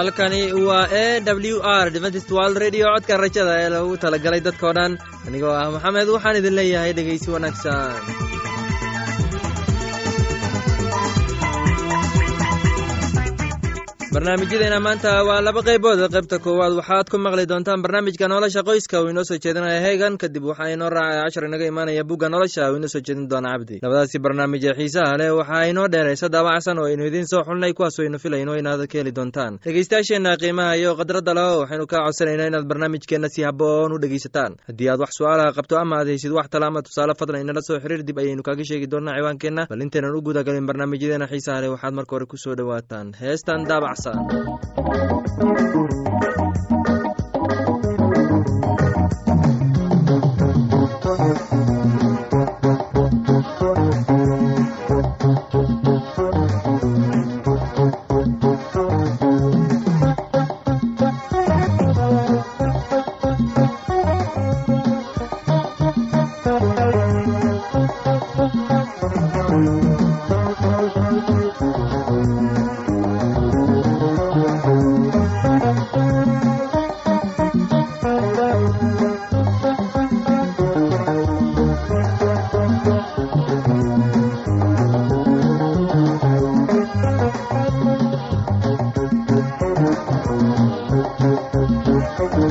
halkani waa e w r dventist world radio. Codka rajada ee lagu talagalay dadkao dhan. Anigoo ah maxamed waxaan idin leeyahay dhegaysi wanaagsan barnaamijyadeena maanta waa laba qaybood. Qaybta koowaad waxaad ku maqli doontaan barnaamijka nolosha qoyska. Uu inoo soo jeedinaya heegan kadib waxaa inoo raacaya cashar inaga imaanaya bugga nolosha. Uu inoo soo jeedin doona cabdi. Labadaasi barnaamij ee xiisaha leh waxaa inoo dheeraysa daabacsan oo aynu idiin soo xulnay kuwaas aynu filayno inaad ka heli doontaan. Dhegeystayaasheenna qiimaha iyo khadradda leho waxaynu kaa codsanaynaa inaad barnaamijkeenna si haboon u dhegeysataan haddii aad wax su'aalaha qabto ama aad haysid wax tala ama tusaale fadlan inala soo xiriir dib ayaynu kaaga sheegi doonaa ciwaankeenna. Bal intaynan u gudagalin barnaamijyadeena xiisaha leh waxaad marka hore ku soo dhowaataan. Heestan daabacsan sida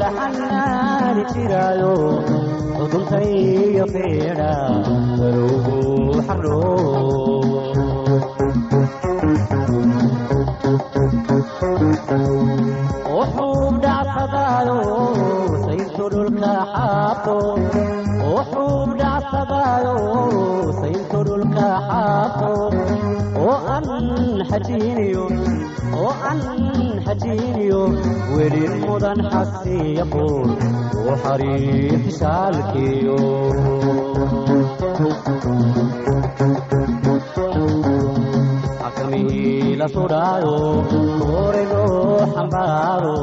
la xanaani jiraayo xudunkaiyo fiidha warugu xarwuxuu dhacsadayo sayntu dhulka xaafo wuxuu dhacsadayo sayntu dhulka xaafo an xajiniyo weli mudan xasiiquun u xariir saalkiyo. Akamihiila sudhaayo koorego xambaaro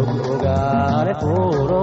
og ogaale fuuro.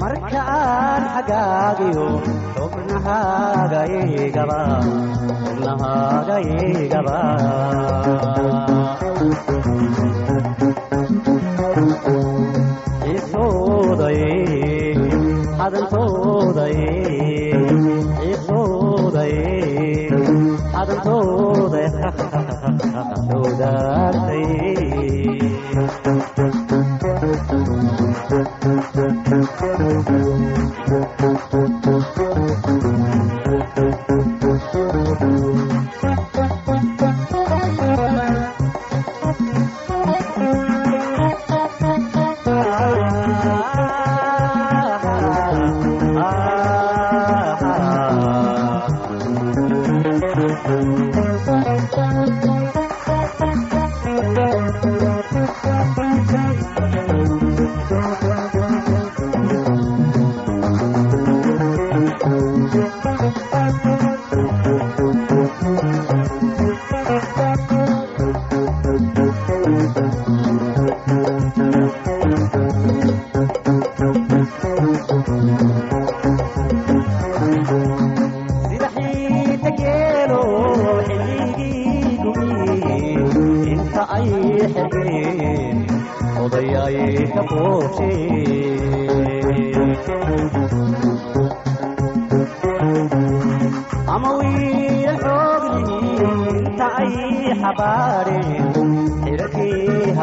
marka aan xagaagiyo xubnahaagaygaba iisuuday hadantooday iisuuday hadantooday ಸದಾ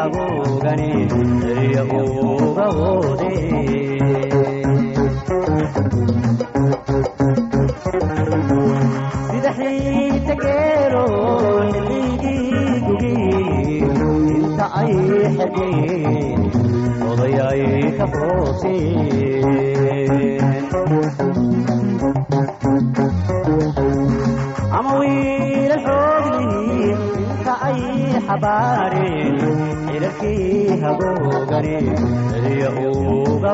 hagoogani erya uga woodeen ay xabaadheen xirarkii hagoogani erya uga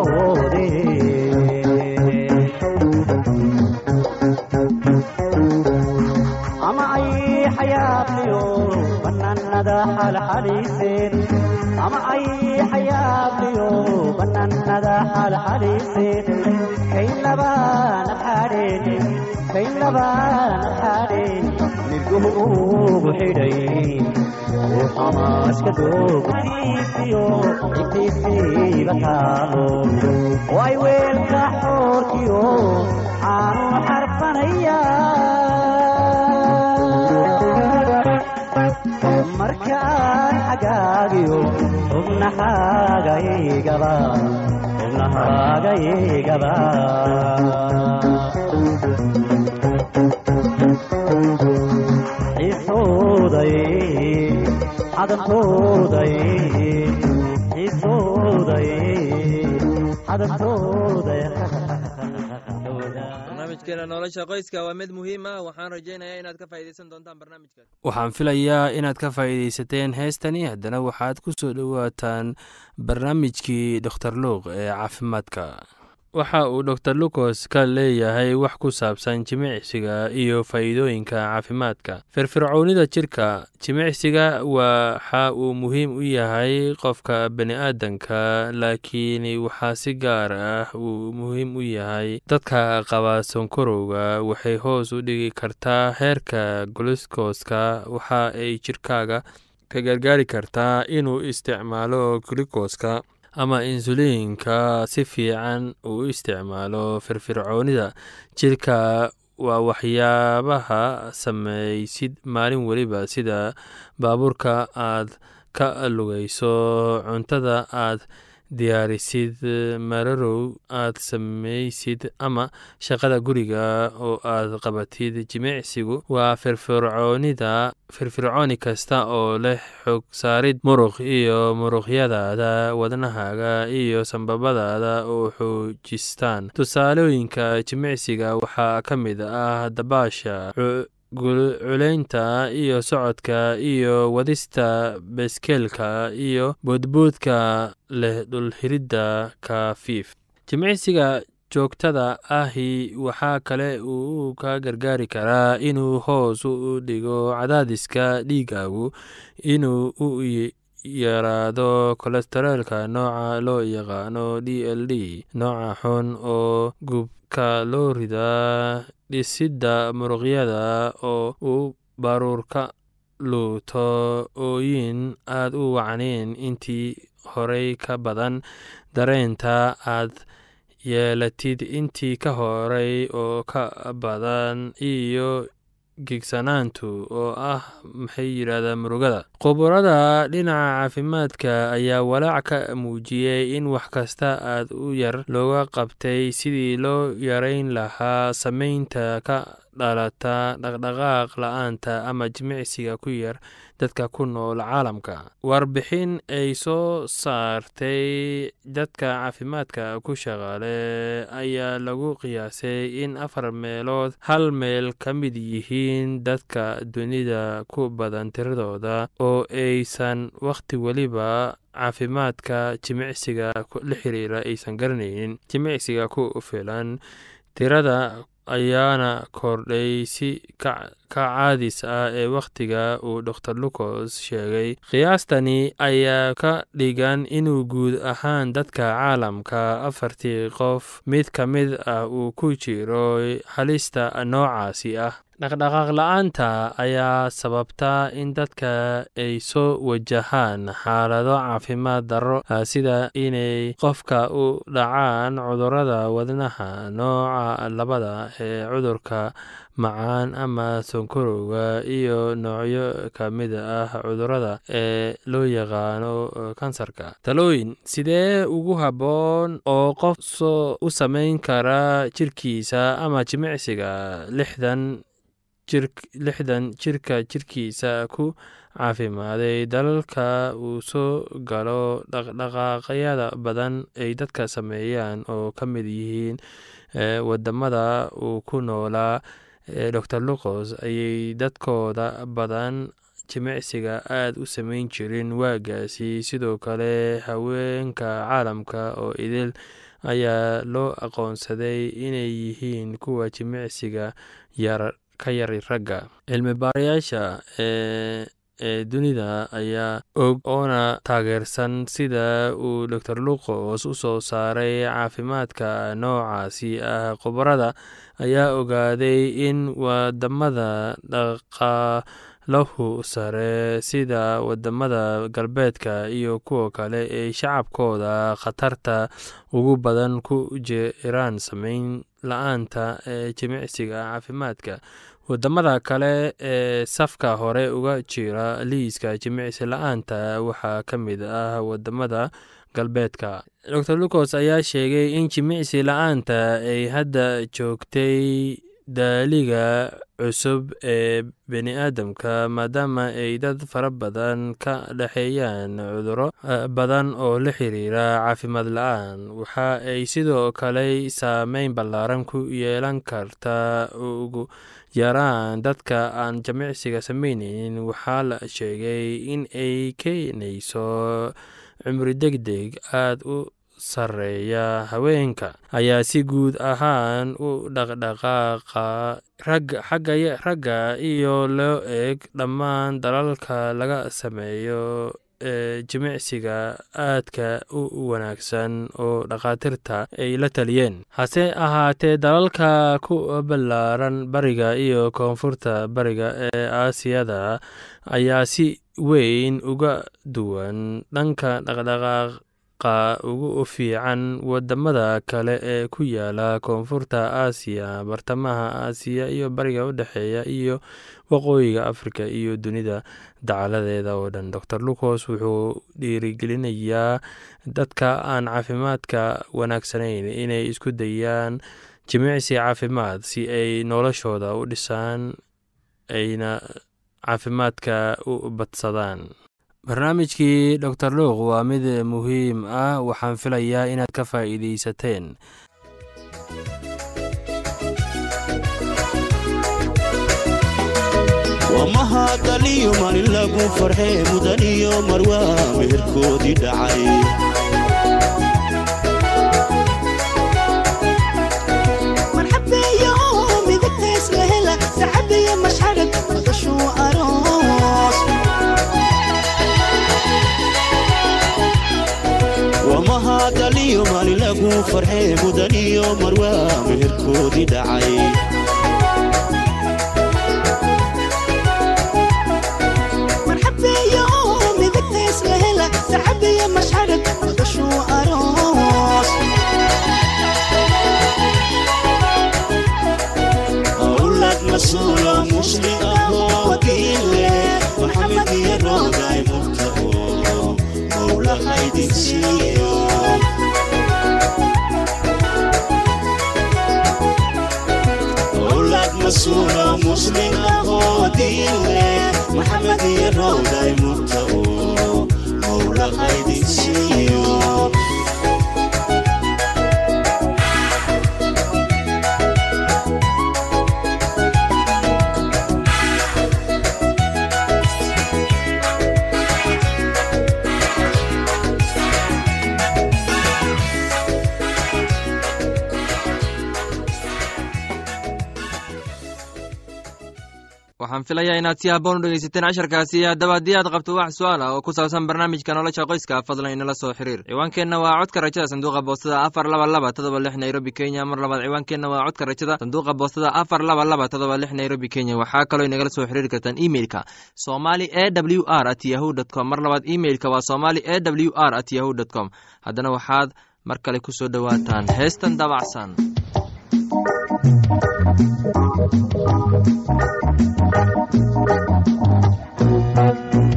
banaanada xalxaliiseen ama ay xayaabliyo banaanada xalxaliiseen kayn labaana xaadheen kayn labaana xaadheen mirguhu ugu xidhay uu xamaaska doogtiisiyo intiisiiba taalo way weelka xoorkiyo aanu xarfanaya markaan xagaagiyo xubnahaagaygaba xubnahaagaygaba xisooday xadantooday barnaamijkeena nolosha qoyska waa mid muhiim ah. Waxaan rajaynayaa inaad ka faa'iidaysan doontaan barnaamijkan. Waxaan filayaa inaad ka faa'iidaysateen heestani. Haddana waxaad ku soo dhowaataan barnaamijkii doktor luuq ee caafimaadka waxa uu dor lucos ka leeyahay wax ku saabsan jimicsiga iyo faa'iidooyinka caafimaadka. Firfircownida jirka jimicsiga waxa uu muhiim u yahay qofka bani aadanka laakiin waxaa si gaar ah uu muhiim u yahay dadka qaba sonkorowga. Waxay hoos u dhigi kartaa heerka glukoska waxa ay jirkaaga ka gargaari kartaa inuu isticmaalo glukoska ama insuliinka si fiican uu isticmaalo firfircoonida. Jirka waa waxyaabaha samaysid maalin weliba sida baabuurka aad ka lugayso cuntada aad diyaarisid mararow aad samaysid ama shaqada guriga oo aad qabatid jimicsigu waa firfircoonida firfircooni kasta oo leh xog saarid muruq iyo muruqyadaada wadnahaaga iyo sambabadaada oo xoojistaan. Tusaalooyinka jimicsiga waxaa ka mid ah dabaasha culeynta iyo socodka iyo wadista beskeelka iyo boodboodka leh dhulhiridda kafiif. Jimicsiga joogtada ahi waxaa kale uu ka gargaari karaa inuu hoos u dhigo cadaadiska dhiigaagu inuu u yaraado kolestareelka nooca loo yaqaano d l d nooca xun oo gubka loo ridaa dhisidda muruqyada oo uu baruurka luuto ooyin aad u wacnayn intii horey ka badan dareenta aad yeelatid intii ka horey oo ka badan iyo gigsanaantu oo ah maxay yidhahdaa murugada. Khuburada dhinaca caafimaadka ayaa walaac ka muujiyey in wax kasta aad u yar looga qabtay sidii loo yareyn lahaa sameynta ka dhalata dhaqdhaqaaq la'aanta ama jimicsiga ku yar dadka ku nool caalamka. Warbixin ay soo saartay dadka caafimaadka ku shaqaale ayaa lagu qiyaasay in afar meelood hal meel ka mid yihiin dadka dunida ku badan tiradooda oo aysan wakhti weliba caafimaadka jimicsiga la xiriira aysan garanaynin jimicsiga ku filan tirada ayaana kordhay si ka caadis ah ee wakhtiga uu dor lucos sheegay qiyaastani ayaa ka dhigan inuu guud ahaan dadka caalamka afartii qof mid ka mid ah uu ku jiro halista noocaasi ah. Dhaqdhaqaaq la'aanta ayaa sababta in dadka ay soo wajahaan xaalado caafimaad darro sida inay qofka u dhacaan cudurrada wadnaha nooca labada ee cudurka macaan ama sonkorowga iyo noocyo ka mid ah cudurrada ee loo yaqaano kansarka. Talooyin sidee ugu habboon oo qof u samayn kara jirkiisa ama jimicsiga lixdan lixdan jirka jirkiisa ku caafimaaday dalalka uu soo galo dhaqdhaqaaqyada badan ay dadka sameeyaan oo ka mid yihiin waddamada uu ku noolaa dor lucos ayay dadkooda badan jimicsiga aad u samayn jirin waagaasi. Sidoo kale haweenka caalamka oo idil ayaa loo aqoonsaday inay yihiin kuwa jimicsiga ka yari ragga. Cilmi baarayaasha ee ee dunida ayaa og oona taageersan sida uu dor lucos u soo saaray caafimaadka noocaasi ah. Khubarada ayaa ogaaday in waddamada dhaqaalahu sare sida waddamada galbeedka iyo kuwa kale ee shacabkooda khatarta ugu badan ku jiraan sameyn la'aanta ee jimicsiga caafimaadka waddamada kale ee safka hore uga jira liiska jimicsi la'aanta waxaa ka mid ah waddamada galbeedka. Dor lucos ayaa sheegay in jimicsi la'aanta ay hadda joogtay daaliga cusub ee bani aadamka maadaama ay dad fara badan ka dhexeeyaan cuduro badan oo la xiriira caafimaad la'aan. Waxa ay sidoo kale saameyn ballaaran ku yeelan karta ugu yaraan dadka aan jimicsiga sameyneynin waxaa la sheegay in ay keenayso cumri deg deg aada u sareeya haweenka. Ayaa si guud ahaan u dhaqdhaqaaqa ragga iyo loo eeg dhammaan dalalka laga sameeyo ee jimicsiga aadka u wanaagsan oo dhakhaatiirta ay la taliyeen. Hase ahaatee dalalka ku ballaaran bariga iyo koonfurta bariga ee aasiyada ayaa si weyn uga duwan dhanka dhaqdhaqaaq ugu fiican waddamada kale ee ku yaalla koonfurta aasiya bartamaha aasiya iyo bariga u dhexeeya iyo waqooyiga afrika iyo dunida. Dacaladeeda oo dhan dor lucos wuxuu dhiirigelinayaa dadka aan caafimaadka wanaagsanayn inay isku dayaan jimicsi caafimaad si ay noloshooda u dhisaan ayna caafimaadka u badsadaan barnaamijkii dor luuq waa mid muhiim ah waxaan filayaa inaad ka faa'iidaysateen. Wamahadaliyo maalin lagu farxee mudan iyo marwaa meherkoodii dhacay wamahadaliyo maalin lagu farxee mudan iyo marwaa meherkoodii dhacay awlad masuulo musli ahoo diinle maxamed iyo waxaan filayaa inaad si haboon u dhegeysateen casharkaasi haddaba haddii aad qabto wax su'aal ah oo ku saabsan barnaamijka nolosha qoyska. Fadlan inala soo xiriir. Ciwaankeenna waa codka rajada sanduuqa boostada afar laba laba todoba lix nairobi kenya. Mar labaad ciwaankeenna waa codka rajada sanduuqa boostada afar laba laba todoba lix nairobi kenya. Waxaa kaloo inagala soo xiriiri kartaan emeilka somali e w r at yahu com. Mar labaad emeilka waa somali e w r at yahu dt com. Haddana waxaad mar kale ku soo dhowaataan heestan dabacsan yaxyaxyo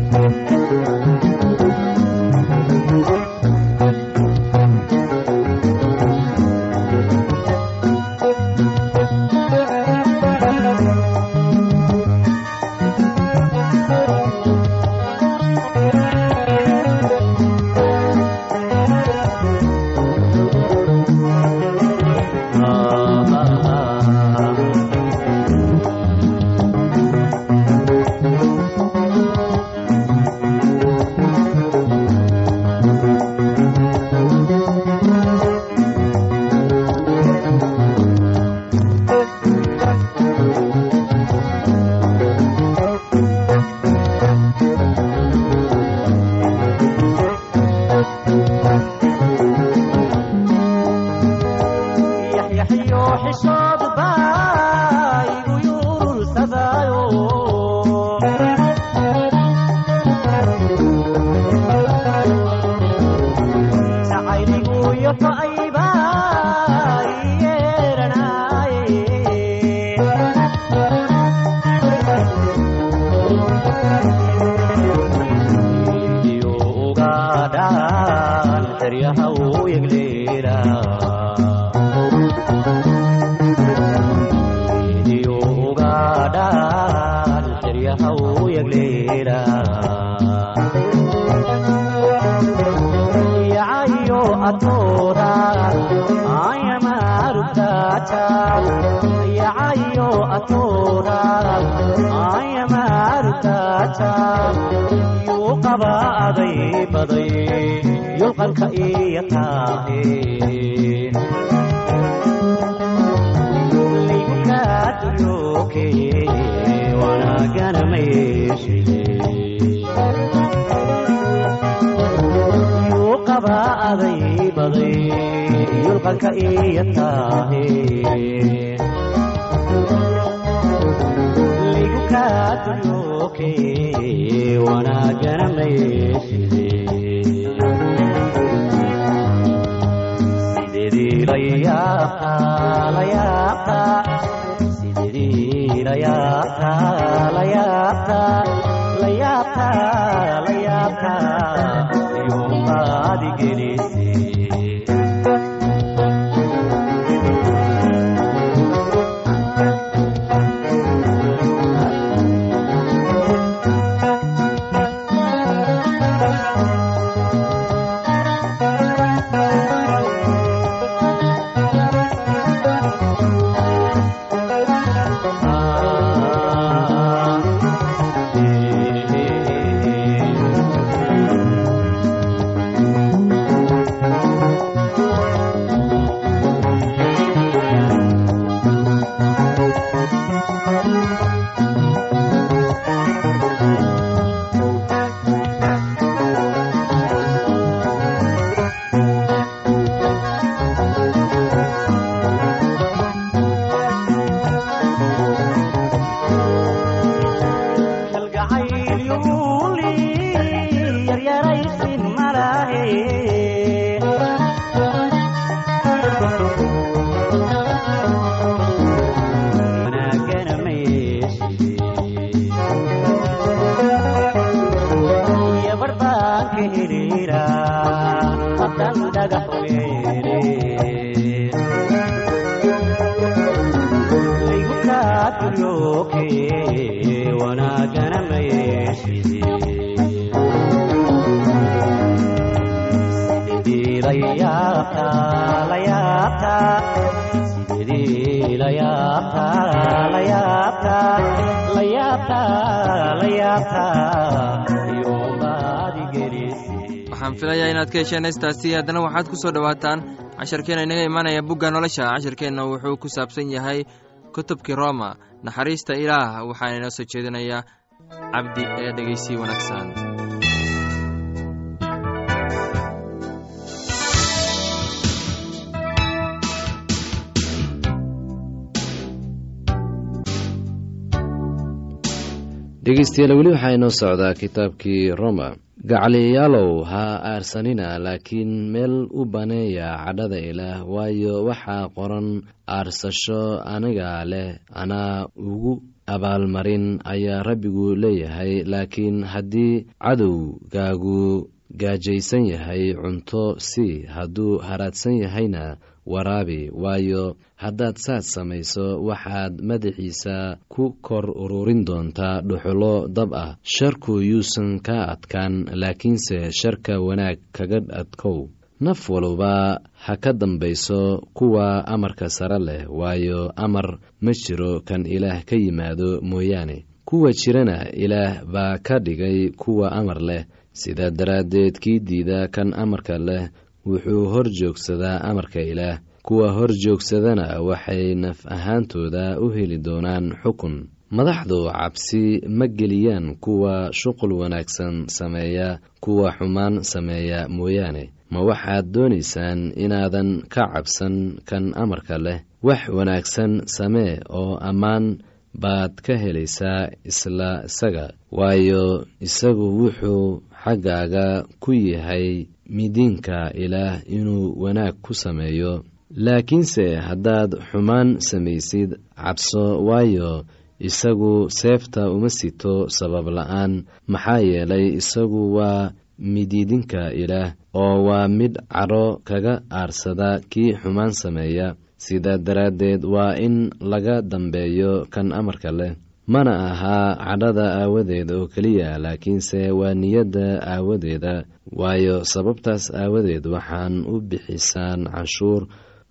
yulqanka iyo taahe ligukaduyoke wanagana mayeshide sidedii kalgacayl waxaan filayaa inaad ka hesheen heestaasi. Haddana waxaad ku soo dhowaataan casharkeenna inaga imaanaya bugga nolosha. Casharkeenna wuxuu ku saabsan yahay kutubkii roma naxariista ilaah waxaana inoo soo jeedinayaa cabdi ee dhegeysii wanaagsan dhegeystayaal weli waxaa inoo socdaa kitaabkii roma. Gacaliyaalow ha aarsanina laakiin meel u baneeya cadhada ilaah waayo waxaa qoran aarsasho aniga leh anaa ugu abaalmarin ayaa rabbigu leeyahay laakiin haddii cadowgaagu gaajaysan yahay cunto sii hadduu haraadsan yahayna waraabi. Waayo haddaad saad samayso waxaad madaxiisa ku kor ururin doontaa dhuxulo dab ah. Sharku yuusan ka adkaan laakiinse sharka wanaag kaga adkow. Naf waluba ha ka dambayso kuwa amarka sare leh. Waayo amar ma jiro kan ilaah ka yimaado mooyaane. Kuwa jirana ilaah baa ka dhigay kuwa amar leh sidaa daraaddeed kii diida kan amarka leh wuxuu hor joogsadaa amarka ilaah. Kuwa hor joogsadana waxay naf ahaantooda u heli doonaan xukun. Madaxdu cabsi ma geliyaan kuwa shuqul wanaagsan sameeya kuwa xumaan sameeya mooyaane. Ma waxaad doonaysaan inaadan ka cabsan kan amarka leh? Wax wanaagsan samee oo ammaan baad ka helaysaa isla isaga. Waayo isagu wuxuu xaggaaga ku yahay midiinka ilaah inuu wanaag ku sameeyo laakiinse haddaad xumaan samaysid cabso waayo isagu seefta uma sito sabab la'aan. Maxaa yeelay isagu waa midiidinka ilaah oo waa mid cadho kaga aarsada kii xumaan sameeya. Sidaa daraaddeed waa in laga dambeeyo kan amarka leh mana ahaa cadhada aawadeed oo keliya laakiinse waa niyadda aawadeeda. Waayo sababtaas aawadeed waxaan u bixisaan canshuur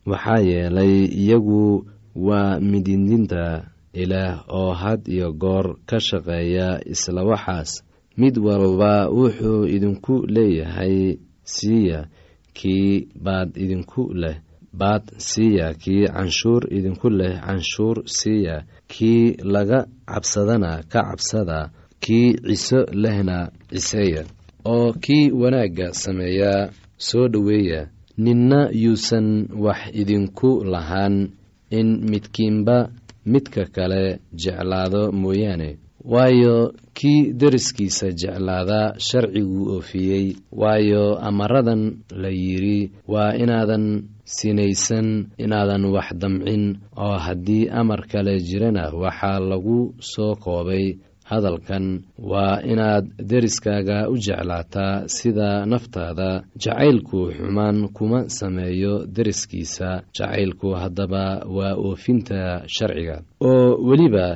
waxaa yeelay iyagu waa mididinta ilaah oo had iyo goor ka shaqeeya isla waxaas. Mid walba wuxuu idinku leeyahay siiya kii baad idinku leh baad siiya kii canshuur idinku leh canshuur siiya kii laga cabsadana ka cabsada kii ciso lehna ciseeya oo kii wanaagga sameeya soo dhoweeya ninna yuusan wax idinku lahaan in midkiinba midka kale jeclaado mooyaane waayo kii deriskiisa jeclaada sharciguu oofiyey waayo amaradan la yidhi waa inaadan sinaysan inaadan wax damcin oo haddii amar kale jirana waxaa lagu soo koobay. Hadalkan waa inaad deriskaaga u jeclaataa sida naftaada. Jacaylku xumaan kuma sameeyo deriskiisa. Jacaylku haddaba waa oofinta sharciga. Oo weliba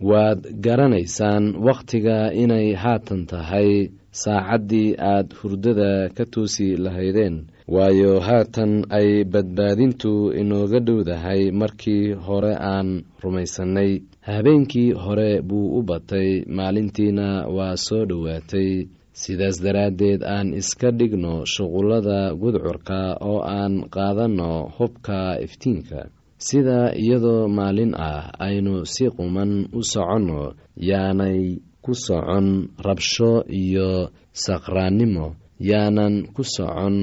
waad garanaysaan wakhtiga inay haatan tahay saacaddii aad hurdada ka toosi lahaydeen. Waayo haatan ay badbaadintu inooga dhowdahay markii hore aan rumaysannay. Habeenkii hore buu u batay maalintiina waa soo dhowaatay. Sidaas daraaddeed aan iska dhigno shuqullada gudcurka oo aan qaadanno hubka iftiinka sida iyadoo maalin ah aynu si quman u soconno yaanay ku socon rabsho iyo saqraannimo yaanan ku socon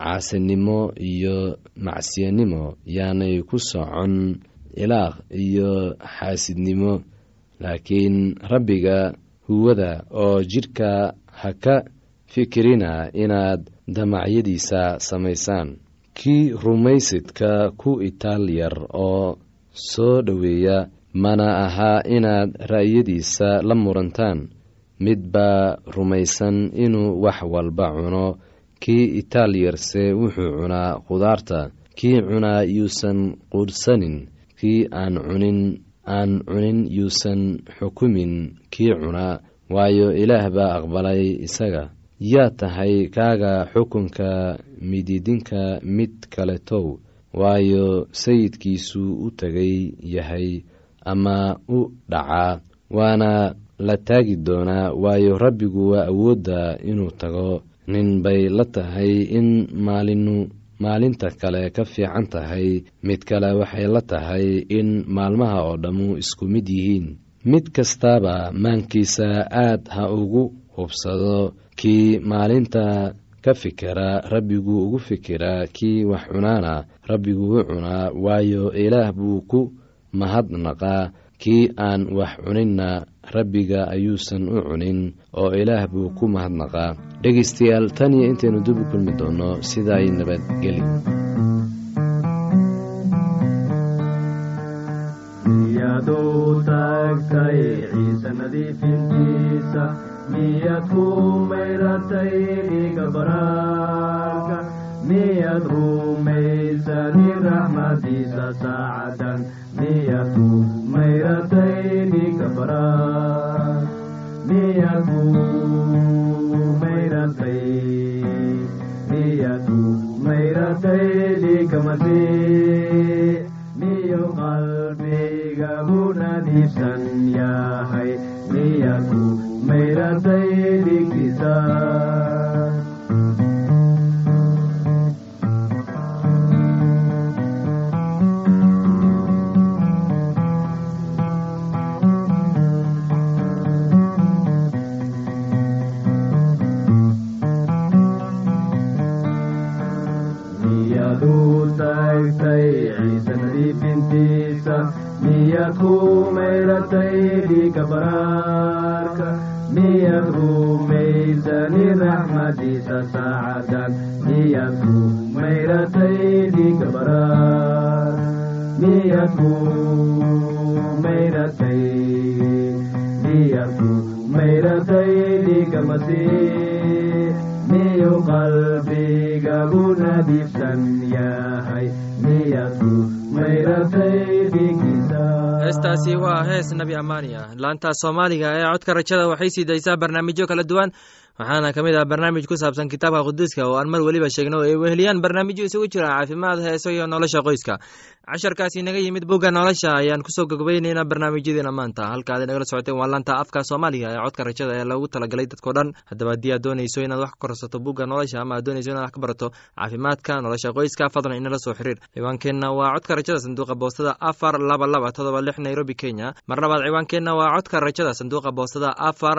caasinimo iyo macsiyanimo yaanay ku socon ilaaq iyo xaasidnimo. Laakiin rabbiga huwada oo jidhka ha ka fikirina inaad damacyadiisa samaysaan kii rumaysidka ku itaal yar oo soo dhoweeya mana ahaa inaad ra'yadiisa la murantaan. Mid baa rumaysan inuu wax walba cuno. Kii itaal yarse wuxuu cunaa khudaarta. Kii cunaa yuusan quudhsanin kii aan cunin aan cunin yuusan xukumin. Kii cunaa waayo ilaah baa aqbalay isaga yaa tahay kaaga xukunka mididinka mid kaletow waayo sayidkiisuu u tegay yahay ama u dhacaa waana la taagi doonaa waayo rabbigu waa awoodda inuu tago. Nin bay la tahay in maalinu maalinta kale ka fiican tahay mid kale waxay la tahay in maalmaha oo dhammu isku mid yihiin. Mid kastaaba maankiisa aad ha ugu hubsado kii maalinta ka fikera rabbiguu ugu fikiraa kii wax cunaana rabbiguu u cunaa waayo ilaah buu ku mahadnaqaa kii aan wax cuninna rabbiga ayuusan u cunin oo ilaah buu ku mahadnaqaa dhegaystayaal tan iyo intaynu dib u kulmi doonno sidaay nabadgeli miyaad u taagtay ciise nadiifintiisa miyaad ku mayratay dhiiga baraarka miyaad rumaysani raxmadiisa saacadan miyaad ku mayratay dhiiga baraar miyaad ku mayratay miyaad ku mayratay dhiiga masiix miyo qalbigagu nadiifsan yahay heestaasi waa hees nebi amaani laanta soomaaliga ee codka rajada waxay sii daysaa barnaamijyo kala duwan waxaana ka mid ah barnaamij ku saabsan kitaabka quduuska oo aan mar weliba sheegno oo ay weheliyaan barnaamijyo isugu jira caafimaad heeso iyo nolosha qoyska. Casharkaasi naga yimid bogga nolosha ayaan ku soo gogobeyneynaa barnaamijyadeena maanta. Halkaad nagala socoteen waa laanta afka soomaaliga ee codka rajada ee loogu talagalay dadkao dhan. Haddaba haddii aad dooneyso inaad wax ka korsato bugga nolosha ama aad dooneyso inaad wax ka barato caafimaadka nolosha qoyska fadlan inala soo xiriir. Ciwaankeenna waa codka rajada sanduuqa boostada afar laba laba todoba lix nairobi kenya. Mar labaad ciwaankeenna waa codka rajada sanduuqa boostada afar